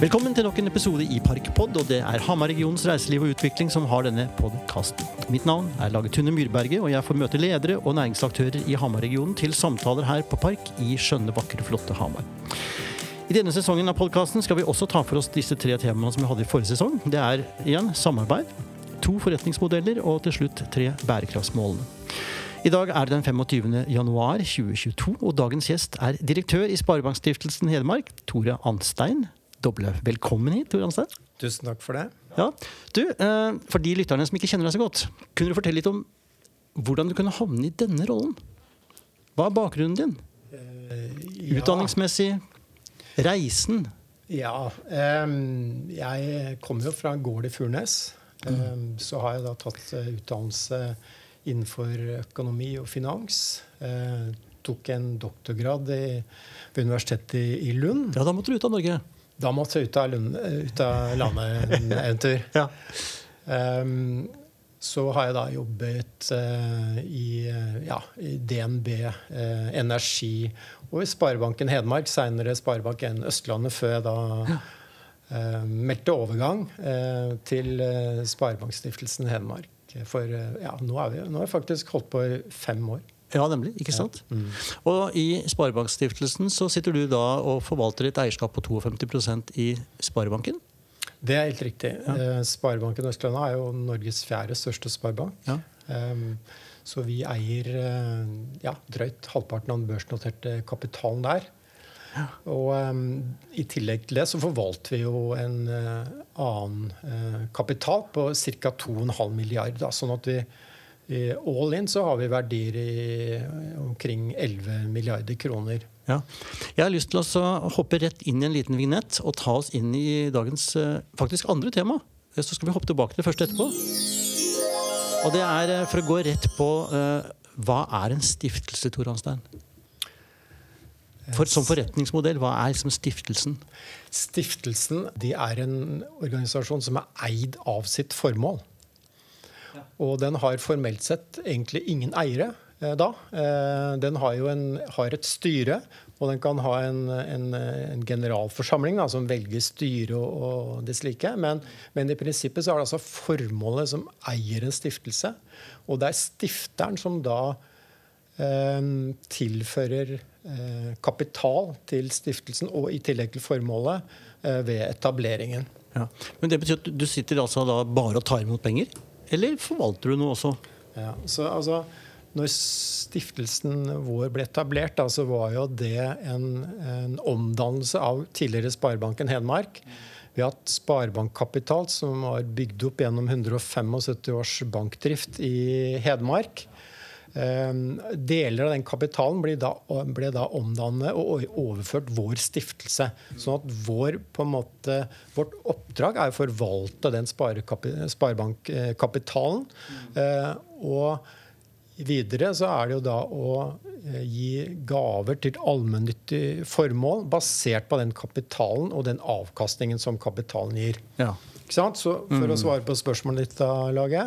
Velkommen til nok en episode i Parkpod, og det er Hamar-regionens reiseliv og utvikling som har denne podkasten. Mitt navn er Lage Tunne Myrberget, og jeg får møte ledere og næringsaktører i Hamar-regionen til samtaler her på Park i skjønne, vakre, flotte Hamar. I denne sesongen av podkasten skal vi også ta for oss disse tre temaene som vi hadde i forrige sesong. Det er igjen samarbeid, to forretningsmodeller og til slutt tre bærekraftsmålene. I dag er det den 25. januar 2022, og dagens gjest er direktør i Sparebankstiftelsen Hedmark, Tore Anstein. Doble velkommen hit, Tor Anstein. Tusen takk for det. Ja. Du, eh, For de lytterne som ikke kjenner deg så godt, kunne du fortelle litt om hvordan du kunne havne i denne rollen? Hva er bakgrunnen din? Ja, Utdanningsmessig? Reisen? Ja. jeg kommer jo fra en gård i Furnes. Em, så har jeg da tatt eh, utdannelse innenfor økonomi og finans. Eh, tok en doktorgrad i, ved Universitetet i, i Lund. Ja, da måtte du ut av Norge. Da måtte jeg ut av, Lund, eh, ut av landet en, en tur. Ja. um, så har jeg da jobbet uh, i, eh, ja, i DNB uh, Energi og i Sparebanken Hedmark, seinere Sparebank1 Østlandet, før jeg da eh, meldte overgang eh, til eh, Sparebankstiftelsen Hedmark. For eh, ja, nå, er vi, nå har jeg faktisk holdt på i fem år. Ja, nemlig. Ikke sant? Og i Sparebankstiftelsen så sitter du da og forvalter et eierskap på 52% i Sparebanken. Det er helt riktig. Ja. Sparebanken Østlandet er jo Norges fjerde største sparebank. Ja. Um, så vi eier eh, ja, drøyt halvparten av den børsnoterte kapitalen der. Og um, i tillegg til det så forvalter vi jo en uh, annen uh, kapital på ca. 2,5 milliard. Da, sånn at vi all in så har vi verdier i omkring 11 milliarder kroner. Ja. Jeg har lyst til å hoppe rett inn i en liten vignett og ta oss inn i dagens eh, faktisk andre tema. Eh, Så skal vi hoppe tilbake til det første etterpå. Og det er eh, for å gå rett på hva er en stiftelse, Tor Hanstein? For, som forretningsmodell, hva er liksom stiftelsen? Stiftelsen de er en organisasjon som er eid av sitt formål. Og den har formelt sett egentlig ingen eiere eh, da. Eh, den har jo en, har et styre, og den kan ha en, en, en generalforsamling da, som velger styre og, og det slike. Men, men i prinsippet så er det altså formålet som eier en stiftelse. Og det er stifteren som da eh, tilfører kapital til stiftelsen, og i tillegg til formålet ved etableringen. Ja. Men det betyr at du sitter altså da bare og tar imot penger? Eller forvalter du noe også? Ja, så altså, når stiftelsen vår ble etablert, da, så var jo det en, en omdannelse av tidligere Sparebanken Hedmark. Vi har hatt Sparebankkapital, som var bygd opp gjennom 175 års bankdrift i Hedmark. Eh, Deler av den kapitalen ble da, ble da omdannet og overført vår stiftelse. Sånn at vår, måte, vårt oppdrag er å forvalte den sparebankkapitalen. Eh, Og videre så er det jo da å eh, gi gaver til allmennyttig formål basert på den kapitalen og den avkastningen som kapitalen gir. Ja. Så for å svare på spørsmålet ditt, da, Lage.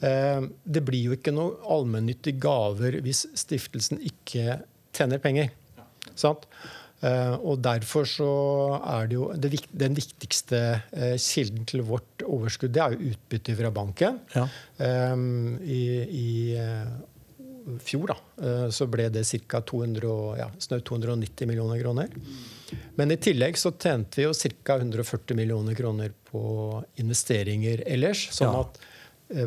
Eh, det blir jo ikke noe allmennyttige gaver hvis stiftelsen ikke tjener penger. Sant? Eh, og derfor så er det jo det, Den viktigste eh, kilden til vårt overskudd det er jo utbytte fra banken. Ja. I i fjor da, så ble det ca. ja, snaut 290 millioner kroner. Men i tillegg så tjente vi jo ca. 140 millioner kroner på investeringer ellers. Sånn Ja. at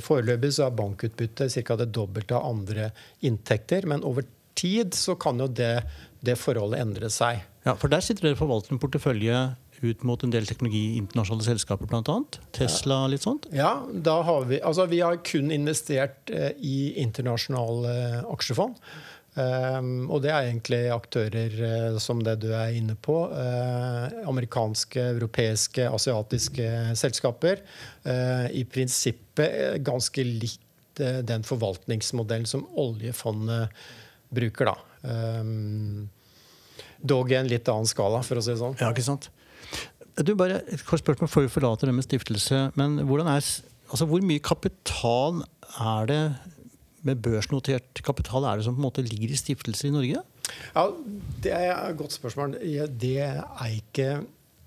foreløpig så er bankutbyttet ca. det dobbelte av andre inntekter. Men over tid så kan jo det, det forholdet endre seg. ja, For der sitter dere og forvalter en portefølje ut mot en del teknologi internasjonale selskaper, bl.a. Tesla litt sånt? Ja, da har vi, altså vi har kun investert eh, i internasjonale eh, aksjefond. Um, og det er egentlig aktører eh, som det du er inne på. eh, amerikanske, europeiske, asiatiske selskaper. Eh, I prinsippet ganske likt den forvaltningsmodellen som oljefondet bruker, da. Um, dog i en litt annen skala, for å si det sånn. Ja, ikke sant? Du, bare et kort spørsmål før vi forlater det med stiftelse. Men er, altså, hvor mye kapital er det med børsnotert kapital er det som på en måte ligger i stiftelser i Norge? Ja, Det er et godt spørsmål. Det er ikke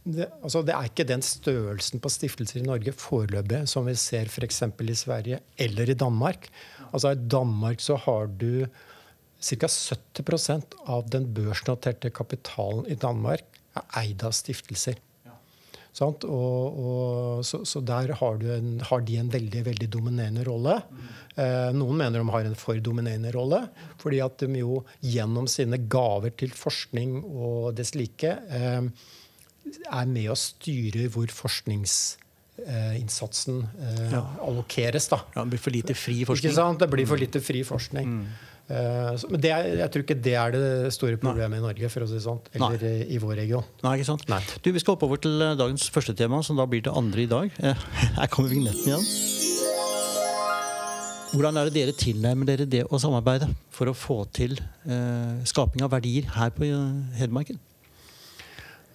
det, altså det er ikke den størrelsen på stiftelser i Norge foreløpig som vi ser f.eks. i Sverige eller i Danmark. Altså I Danmark så har du ca. 70% av den børsnoterte kapitalen i Danmark er eid av stiftelser. Og, og, så, så, der har, en, har, de en veldig veldig dominerende rolle. Eh, noen mener de har en for dominerende rolle, fordi at de jo gjennom sine gaver til forskning og dess like eh, er med å styre hvor forskningsinnsatsen eh, ja. allokeres. Da. Ja, det blir for lite fri forskning. Det blir for lite fri forskning. Mm. Uh, men er, jeg tror ikke det er det store problemet Nei. i Norge, for å si det sånn. Eller Nei. i vår region. Nei, ikke sant? Nei. Du, Vi skal hoppe over til eh, dagens første tema, som da blir det andre i dag. Her kommer vignetten igjen. Hvordan er det dere tilnærmer dere det å samarbeide for å få til uh, skaping av verdier her på Hedmarken?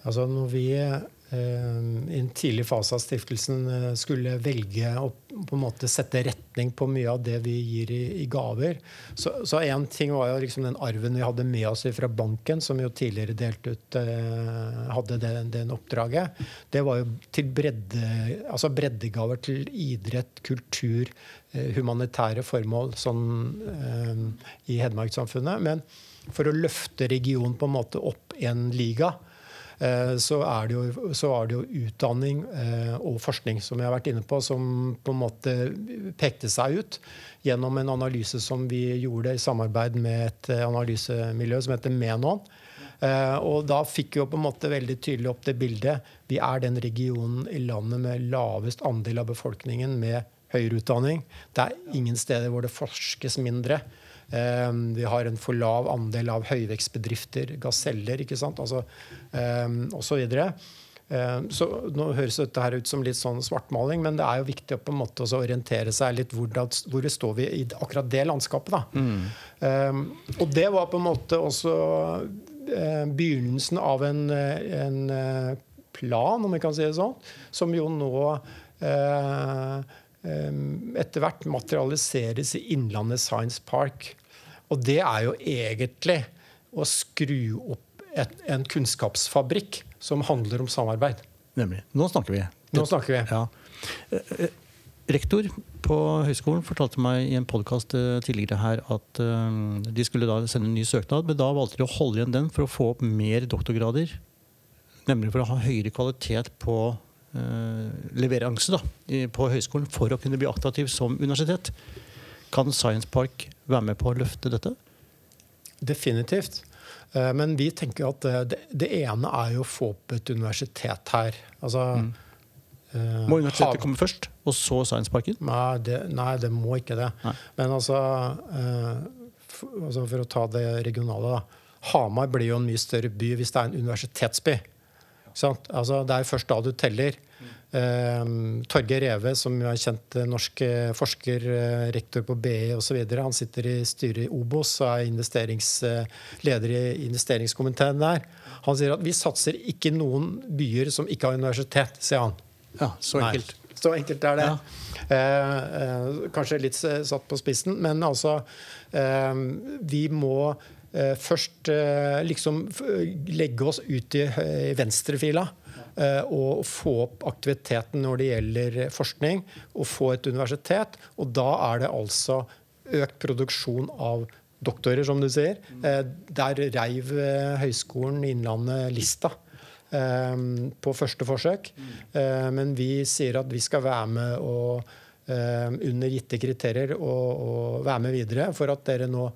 Altså, når vi Eh, i en tidlig fase av stiftelsen eh, skulle velge å på en måte sette retning på mye av det vi gir i, i gaver. Så, én ting var jo liksom den arven vi hadde med oss fra banken, som jo tidligere delte ut eh, hadde den, den, oppdraget. Det var jo til bredde, altså breddegaver til idrett, kultur, humanitære formål sånn, i Hedmarkssamfunnet. Men for å løfte regionen på en måte opp en liga, Eh, så er, jo, så er, det jo, utdanning eh, og forskning som jeg har vært inne på, som på en måte pekte seg ut gjennom en analyse som vi gjorde i samarbeid med et eh, analysemiljø som heter Menon. Og da fikk vi jo på en måte veldig tydelig opp det bildet. Vi er den regionen i landet med lavest andel av befolkningen med høyere utdanning. Det er ingen steder hvor det forskes mindre. Ehm, vi har en for lav andel av høyvekstbedrifter, gaseller, ikke sant? Altså, um, osv. Ehm, så nå høres dette her ut som litt sånn svartmaling, men det er jo viktig å på en måte orientere seg litt hvor, da, hvor står vi i akkurat det landskapet. Da. Mm. Og det var på en måte også uh, begynnelsen av en, en uh, plan, om vi kan si det sånn, som jo nå uh, etter hvert materialiseres i Innlandet Science Park. Og det er jo egentlig å skru opp et, en kunnskapsfabrikk som handler om samarbeid. Nemlig. Nå snakker vi. Nå snakker vi. Ja. Eh, eh, rektor på høyskolen fortalte meg i en podkast eh, tidligere her at de skulle da sende en ny søknad, men da valgte de å holde igjen den for å få opp mer doktorgrader. Nemlig for å ha høyere kvalitet på leveranse da, på høyskolen for å kunne bli attraktiv som universitet. Kan Science Park være med på å løfte dette? Definitivt. Eh, men vi tenker at det, det ene er jo å få opp et universitet her. Altså, mm. må universitetet komme først, og så Science Parken? Nei, det, nei, det må ikke det. Nei. Men altså, for, altså, For å ta det regionale, da. Hamar blir jo en mye større by hvis det er en universitetsby. Altså, det er først da du teller. Um, Torgeir Reve, som er kjent eh, norsk eh, forsker, uh, rektor på BI osv., han sitter i styret i Obos og er uh, leder i investeringskomiteen der. Han sier at vi satser ikke noen byer som ikke har universitet, sier han. Ja, Så enkelt. Nei, så enkelt er det. Ja. Uh, kanskje litt satt på spissen, men altså Vi må først liksom legge oss ut i venstrefila Eh, og få opp aktiviteten når det gjelder forskning, og få et universitet. Og da er det altså økt produksjon av doktorer, som du sier. Eh, der reiv eh, Høgskolen Innlandet lista på første forsøk. Men vi sier at vi skal være med og under gitte kriterier og, og være med videre for at dere nå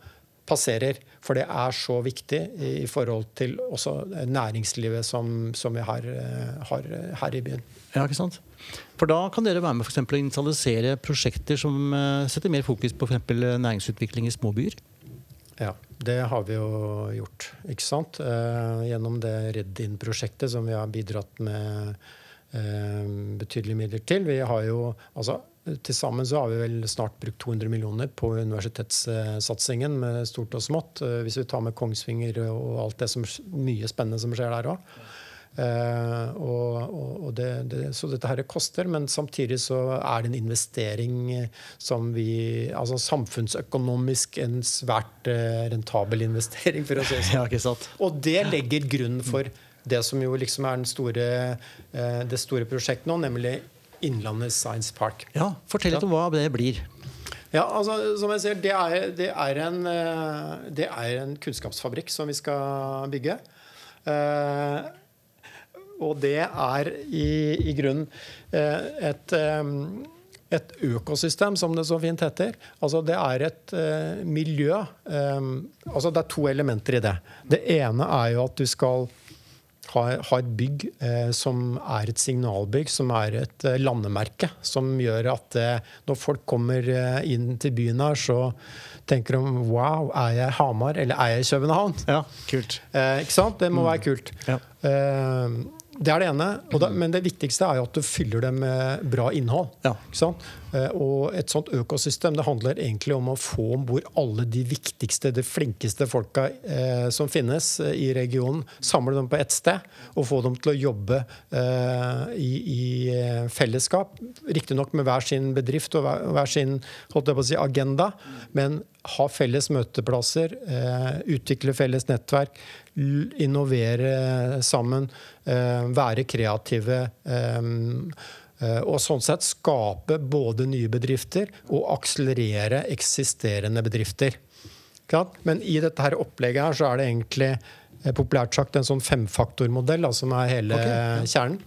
passerer. For det er så viktig i forhold til også næringslivet som, som vi har, eh, har, her i byen. Ja, ikke sant? For da kan dere være med for å initialisere prosjekter som eh, setter mer fokus på for næringsutvikling i små byer? Ja, det har vi jo gjort. ikke sant? Eh, gjennom det Redd Inn-prosjektet som vi har bidratt med betydelige midler til. Vi har jo, altså til sammen så har vi vel snart brukt 200 millioner på universitetssatsingen med stort og smått. Eh, hvis vi tar med Kongsvinger og alt det som, mye spennende som skjer der òg. Uh, og, og det, det, så dette her koster, men samtidig så er det en investering som vi Altså samfunnsøkonomisk en svært rentabel investering, for å si det sånn. Og det legger grunnen for det som jo liksom er den store, eh, det store prosjektet nå, nemlig Innlandet Science Park. Ja, Fortell litt om hva det blir. Ja, altså, som jeg ser, det er, det er, en, eh, det er en kunnskapsfabrikk som vi skal bygge. Eh, og det er i, i grunnen eh, et, eh, et økosystem, som det så fint heter. Altså det er et miljø. altså det er to elementer i det. Det ene er jo at du skal ha, ha et bygg eh, som er et signalbygg, som er et eh, landemerke. Som gjør at eh, når folk kommer inn til byen her, så tenker de Wow, er jeg Hamar, eller er jeg København? Ja, kult. Ikke sant? Det må være kult. Ja. Det er det ene. Da, men det viktigste er jo at du fyller det med bra innhold. Ja. Eh, og et sånt økosystem det handler egentlig om å få om bord alle de viktigste, de flinkeste folka eh, som finnes eh, i regionen. Samle dem på ett sted og få dem til å jobbe eh, i, i eh, fellesskap. Riktignok med hver sin bedrift og hver, hver sin si, agenda, men ha felles møteplasser, eh, utvikle felles nettverk, innovere sammen, eh, være kreative. Eh, eh, og sånn sett skape både nye bedrifter og akselerere eksisterende bedrifter. Men i dette her opplegget her så er det egentlig populært sagt en sånn femfaktormodell som er hele okay. kjernen.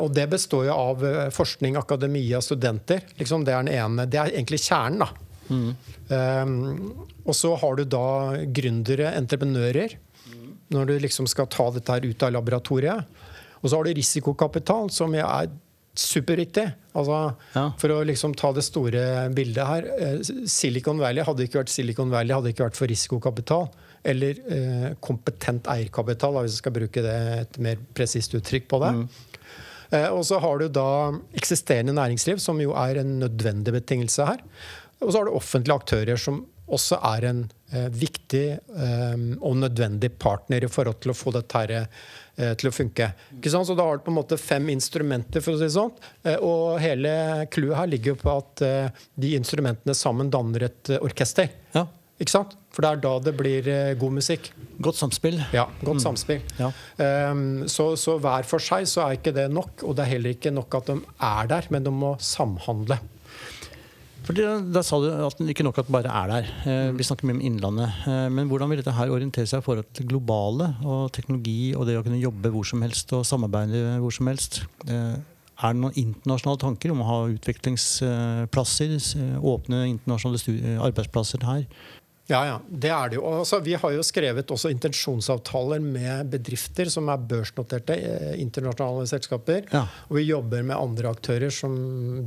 Og det består jo av forskning, akademia, studenter. Liksom det er ene. Det er egentlig kjernen, da. Um, og så har du da gründere, entreprenører, når du liksom skal ta dette her ut av laboratoriet. Og så har du risikokapital, som er superviktig. Altså, Ja. For å liksom ta det store bildet her. eh, Silicon Valley hadde ikke vært Silicon Valley hadde ikke vært for risikokapital. Eller eh, kompetent eierkapital, hvis jeg skal bruke det et mer presist uttrykk på det. Eh, og så har du da eksisterende næringsliv, som jo er en nødvendig betingelse her. Og så har du offentlige aktører, som også er en eh, viktig eh, og nødvendig partner i forhold til å få dette her, eh, til å funke. Så da har du på en måte fem instrumenter, for å si det sånn. Eh, og hele clouet her ligger jo på at eh, de instrumentene sammen danner et eh, orkester. Ja. Ikke sant? For det er da det blir god musikk. Godt samspill. Ja, godt samspill. Ja. Um, så, så hver for seg så er ikke det nok, og det er heller ikke nok at de er der, men de må samhandle. For det, Da sa du at det ikke nok at den bare er der. Eh, vi snakker mye om Innlandet. Eh, men hvordan vil dette her orientere seg i forhold til globale og teknologi og det å kunne jobbe hvor som helst og samarbeide hvor som helst? Eh, er det noen internasjonale tanker om å ha utviklingsplasser? Åpne internasjonale arbeidsplasser her? Ja, ja, det er det jo. Altså, vi har jo skrevet også intensjonsavtaler med bedrifter som er børsnoterte internasjonale selskaper. Ja. Og vi jobber med andre aktører som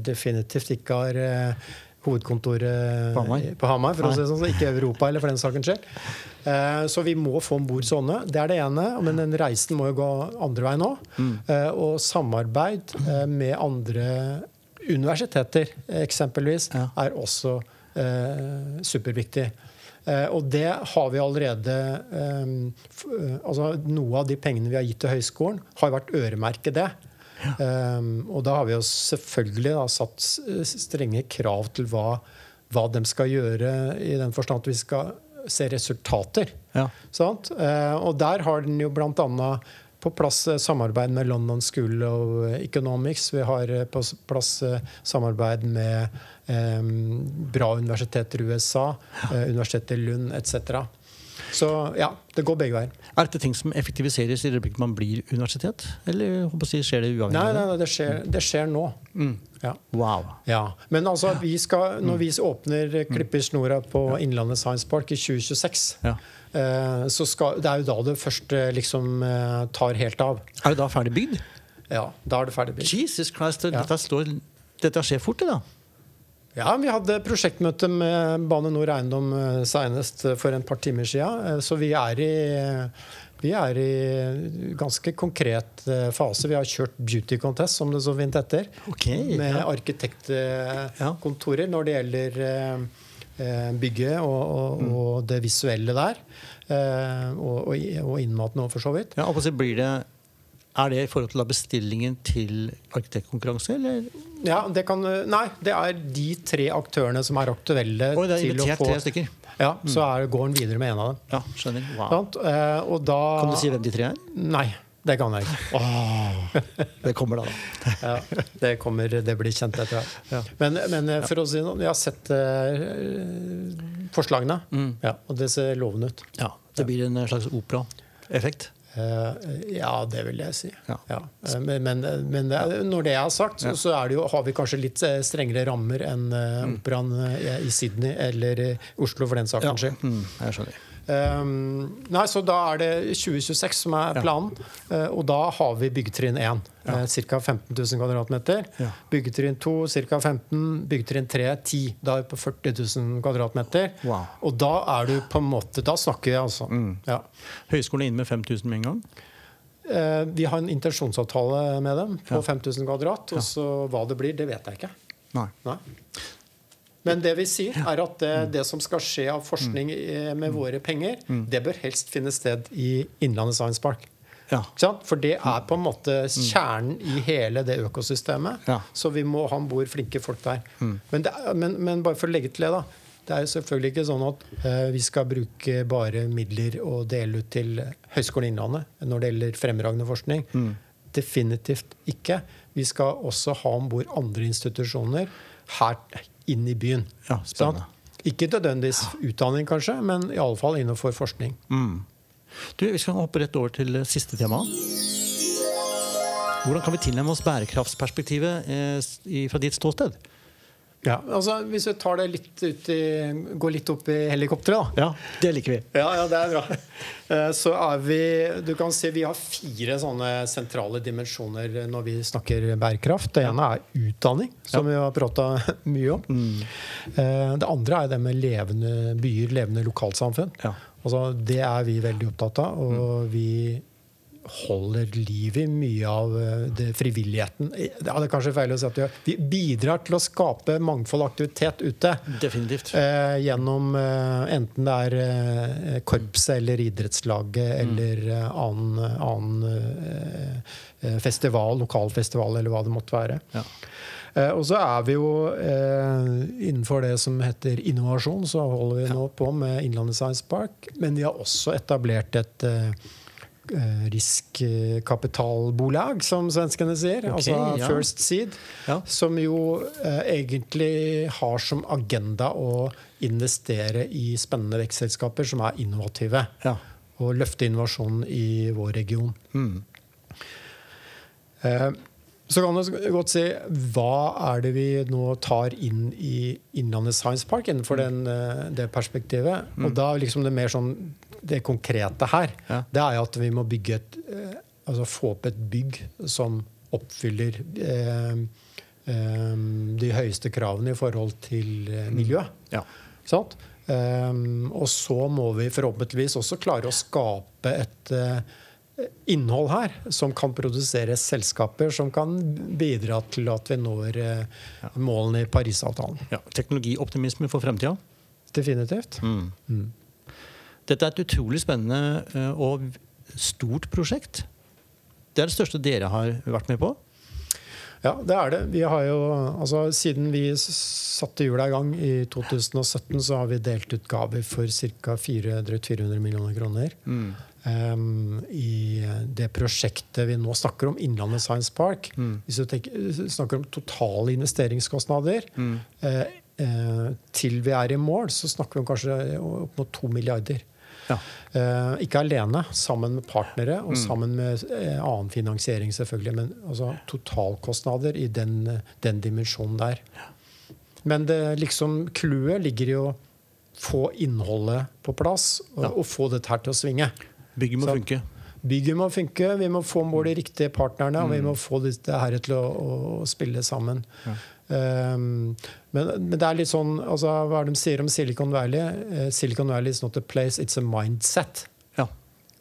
definitivt ikke har hovedkontoret På Hamar. på Hamar, for å si det sånn, så ikke Europa eller for den sakens skyld. Eh, så vi må få om bord sånne. Det er det ene. Men den reisen må jo gå andre veien òg. Mm. Eh, og samarbeid eh, med andre universiteter, eksempelvis, Ja. er også superviktig. Og det har vi allerede altså Noe av de pengene vi har gitt til høyskolen, har vært øremerket det. Eh, og da har vi jo selvfølgelig da, satt strenge krav til hva, hva de skal gjøre, i den forstand at vi skal se resultater. Ja. Sant? Eh, og der har den jo bl.a. på plass eh, samarbeid med London School of Economics. Vi har eh, på plass eh, samarbeid med eh, bra universiteter i USA, eh, Universitetet i Lund etc. Så ja, det går begge veier. Er dette ting som effektiviseres i det øyeblikket man blir universitet? Eller jeg skjer det uavhengig? Nei, nei, det? nei det, skjer, det skjer nå. Mm. Ja. Wow. ja. Men altså, vi skal, når vi Mm. åpner Klipper snora på Innlandet Science Park i 2026, Ja. eh, så skal, det er jo da det først eh, liksom eh, tar helt av. Er det da ferdig bygd? Ja, da er det ferdig bygd. Jesus Christ, dette, slår, dette skjer fort, det da. Ja, vi hadde prosjektmøte med Bane Nor Eiendom eh, senest eh, for en par timer siden. eh, Så vi er i vi er i ganske konkret fase. Vi har kjørt beauty contest, som det så fint heter. okay, Med ja. arkitektkontorer når det gjelder bygget og, og, og det visuelle der. Og, og, og innmaten òg, for så vidt. Ja, og så blir det, er det i forhold til bestillingen til arkitektkonkurranse, eller? Ja, det kan, nei, det er de tre aktørene som er aktuelle Oi, er til å få tre stykker. Ja, så er, går en videre med en av dem. Ja, skjønner. Wow. Eh, og da Kan du si hvem de tre er? Nei, det kan jeg ikke. Oh, det kommer da, da. Ja, det, kommer, det blir kjent etter hvert. Ja. Men, men eh, for å si noe, jeg har sett uh, forslagene, Mm. ja, og det ser lovende ut. Ja, det blir en slags operaeffekt. Eh, ja, det vil jeg si. Ja. Ja. Eh, Men, men, men det, når det er sagt, så, så er det jo, har vi kanskje litt eh, strengere rammer enn eh, operaen i Sydney eller i Oslo, for den saks skyld. mm, jeg skjønner. Um, nei, så da er det 2026 som er Ja. planen. eh, og da har vi byggetrinn 1, Ja. uh, ca. 15 000 kvadratmeter. Ja. Byggetrinn 2 ca. 15, byggetrinn 3 10. Da er vi på 40 000 kvadratmeter. Wow. Og da er du på en måte Da snakker vi, altså. Mm. Ja. Høyskolen er inne med 5000 med en gang. Uh, vi har en intensjonsavtale med dem på Ja. 5000 kvadrat. Og så hva det blir, det vet jeg ikke. Nei. Nei. Men det vi sier, er at det, det som skal skje av forskning eh, med våre penger, det bør helst finne sted i Innlandet Science Park. Ja. For det er på en måte kjernen i hele det økosystemet. Ja. Så vi må ha om bord flinke folk der. Men, det, men, men bare for å legge til det, da. Det er jo selvfølgelig ikke sånn at eh, vi skal bruke bare midler og dele ut til Høgskolen Innlandet når det gjelder fremragende forskning. Definitivt ikke. Vi skal også ha om bord andre institusjoner her inn i byen. Ja, spennende. Sant? Ikke nødvendigvis utdanning, kanskje, men iallfall innenfor forskning. Mm. Du, Vi skal hoppe rett over til eh, siste tema. Hvordan kan vi tilnærme oss bærekraftsperspektivet eh, fra ditt ståsted? Ja, altså Hvis vi tar det litt ut i, går litt opp i helikopteret, da. Ja, det liker vi. Ja, ja, det er bra. Eh, Så er vi Du kan se vi har fire sånne sentrale dimensjoner når vi snakker bærekraft. Det ene er utdanning, som vi har prata mye om. Mm. Det andre er det med levende byer, levende lokalsamfunn. Ja. Altså, det er vi veldig opptatt av, og vi holder liv i mye av eh, det frivilligheten. Det er kanskje feil å si at vi, bidrar til å skape mangfold og aktivitet ute. Definitivt. Eh, gjennom eh, enten det er eh, korpset eller idrettslaget eller eh, annen, annen eh, eh, festival, lokalfestival eller hva det måtte være. Ja. Eh, og så er vi jo eh, innenfor det som heter innovasjon, så holder vi nå på med Innlandet Science Park. Men vi har også etablert et eh, eh, riskkapitalbolag, som svenskene sier. Okay, altså ja. First Seed. Ja. Som jo eh, egentlig har som agenda å investere i spennende vekstselskaper som er innovative. Ja. Og løfte innovasjonen i vår region. Mm. Eh, så kan du godt si hva er det vi nå tar inn i Innlandet Science Park innenfor den, eh, det perspektivet. Og da liksom det mer sånn det konkrete her, Ja. det er jo at vi må bygge et eh, Altså få opp et bygg som oppfyller eh, eh, de høyeste kravene i forhold til eh, miljø. Ja. Sant? Um, og så må vi forhåpentligvis også klare å skape et eh, innhold her som kan produsere selskaper som kan bidra til at vi når eh, målene i Parisavtalen. ja. Teknologioptimisme for fremtida. Definitivt. Mm. Dette er et utrolig spennende eh, og stort prosjekt. Det er det største dere har vært med på. Ja, det er det. Vi har jo, altså, siden vi satte hjula i gang i 2017, så har vi delt ut gaver for ca. 400 millioner kroner. Um, I det prosjektet vi nå snakker om, Innlandet Science Park. Hvis du tenker, snakker om totale investeringskostnader mm. uh, uh, til vi er i mål, så snakker vi om kanskje opp mot to milliarder. Ja. Eh, ikke alene, sammen med partnere og sammen med eh, annen finansiering, selvfølgelig. Men altså, totalkostnader i den, den dimensjonen der. Men det liksom clouet ligger i å få innholdet på plass og, Ja. og få dette her til å svinge. Bygget må Så- funke. Bygget må funke, vi må få med de riktige partnerne, og vi må få dette her til å, å spille sammen. Um, men, men det er litt sånn altså, Hva er det de sier om Silicon Valley? Eh, Silicon Valley is not a place, it's a mindset. Ja,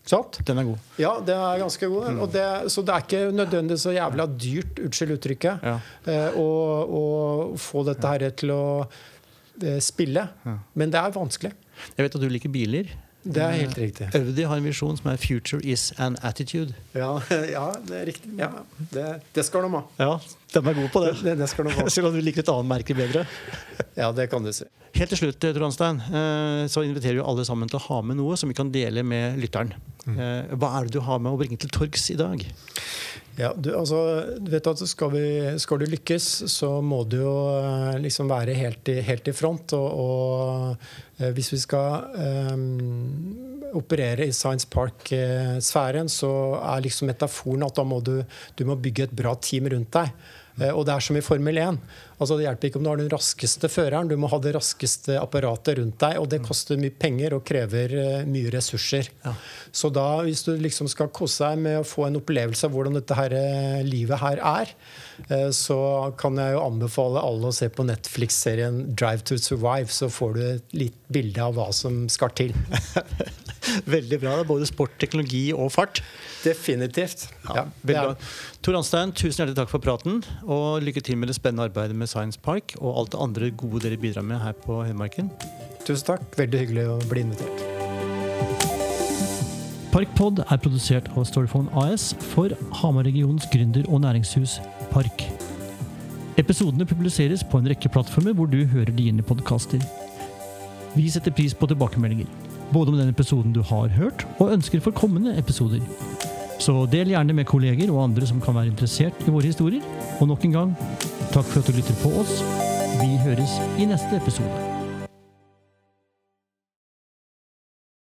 Sant? den er god. Ja, den er ganske god. Mm. Og det, så det er ikke nødvendigvis så jævla dyrt, unnskyld uttrykket, Ja. eh, å, å få dette her til å eh, spille. Men det er vanskelig. Jeg vet at du liker biler. Det er helt riktig. Audi har en visjon som er 'Future is an attitude'. Ja, ja det er riktig. Ja, det, det skal de ha. Ja, de er gode på det. Det, det skal de ha. Selv om du liker et annet merke bedre. Ja, det kan du si. Helt til slutt, Trondstein, eh, så inviterer vi alle sammen til å ha med noe som vi kan dele med lytteren. Eh, Hva er det du har med å bringe til torgs i dag? Ja, du, altså, du vet at skal, vi, skal, du lykkes, så må du jo eh, liksom være helt i, helt i front. Og, og hvis vi skal um, operere i Science Park-sfæren, så er liksom metaforen at da må du, du må bygge et bra team rundt deg. Eh, og det er som i Formel 1. Altså, det hjelper ikke om du har den raskeste føreren, du må ha det raskeste apparatet rundt deg. Og det koster mye penger og krever uh, mye ressurser. Ja. Så da, hvis du liksom skal kose deg med å få en opplevelse av hvordan dette her, uh, livet her er, uh, så kan jeg jo anbefale alle å se på Netflix-serien 'Drive to Survive'. Så får du et litt bilde av hva som skal til. Veldig bra. Både sport, teknologi og fart. Definitivt. Ja, ja, Tor Anstein, tusen hjertelig takk for praten. Og lykke til med det spennende arbeidet med Science Park og alt det andre gode dere bidrar med her på Hedmarken. Tusen takk. Veldig hyggelig å bli invitert. Parkpod er produsert av Storyphone AS for Hamar-regionens gründer- og næringshus Park. Episodene publiseres på en rekke plattformer hvor du hører dine podkaster. Vi setter pris på tilbakemeldinger både om den episoden du har hørt, og ønsker for kommende episoder. Så del gjerne med kolleger og andre som kan være interessert i våre historier. Og nok en gang, takk for at du lytter på oss. Vi høres i neste episode.